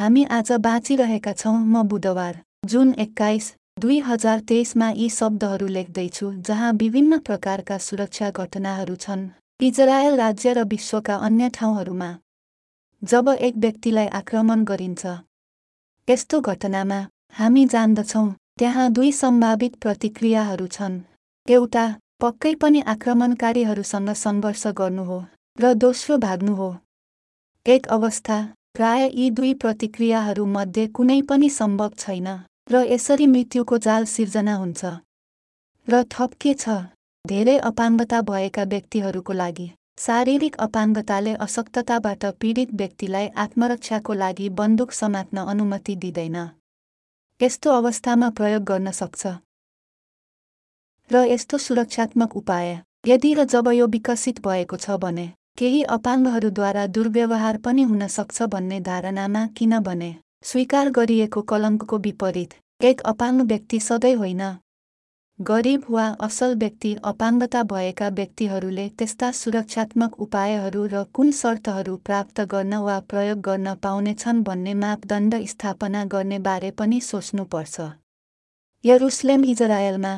हामी आज बाँचिरहेका छौँ म बुधबार जुन एक्काइस दुई हजार तेइसमा यी शब्दहरू लेख्दैछु जहाँ विभिन्न प्रकारका सुरक्षा घटनाहरू छन् इजरायल राज्य र विश्वका अन्य ठाउँहरूमा। जब एक व्यक्तिलाई आक्रमण गरिन्छ यस्तो घटनामा हामी जान्दछौँ त्यहाँ दुई सम्भावित प्रतिक्रियाहरू छन्। एउटा पक्कै पनि आक्रमणकारीहरूसँग सङ्घर्ष गर्नु हो र दोस्रो भाग्नु हो। एक अवस्था प्राय यी दुई प्रतिक्रियाहरू मध्ये कुनै पनि सम्भव छैन र यसरी मृत्युको जाल सिर्जना हुन्छ। र थप के छ? धेरै अपाङ्गता भएका व्यक्तिहरूको लागि शारीरिक अपाङ्गताले अशक्तताबाट पीडित व्यक्तिलाई आत्मरक्षाको लागि बन्दुक समात्न अनुमति दिँदैन। यस्तो अवस्थामा प्रयोग गर्न सक्छ। र यस्तो सुरक्षात्मक उपाय यदि र जब यो विकसित भएको छ भने। केही अपाङ्गहरूद्वारा दुर्व्यवहार पनि हुन सक्छ भन्ने धारणामा किनभने स्वीकार गरिएको कलङ्कको विपरीत एक अपाङ्ग व्यक्ति सधैँ होइन। गरिब वा असल व्यक्ति अपाङ्गता भएका व्यक्तिहरूले त्यस्ता सुरक्षात्मक उपायहरू र कुन शर्तहरू प्राप्त गर्न वा प्रयोग गर्न पाउनेछन् भन्ने मापदण्ड स्थापना गर्ने बारे पनि सोच्नुपर्छ। यरुसलेम इजरायलमा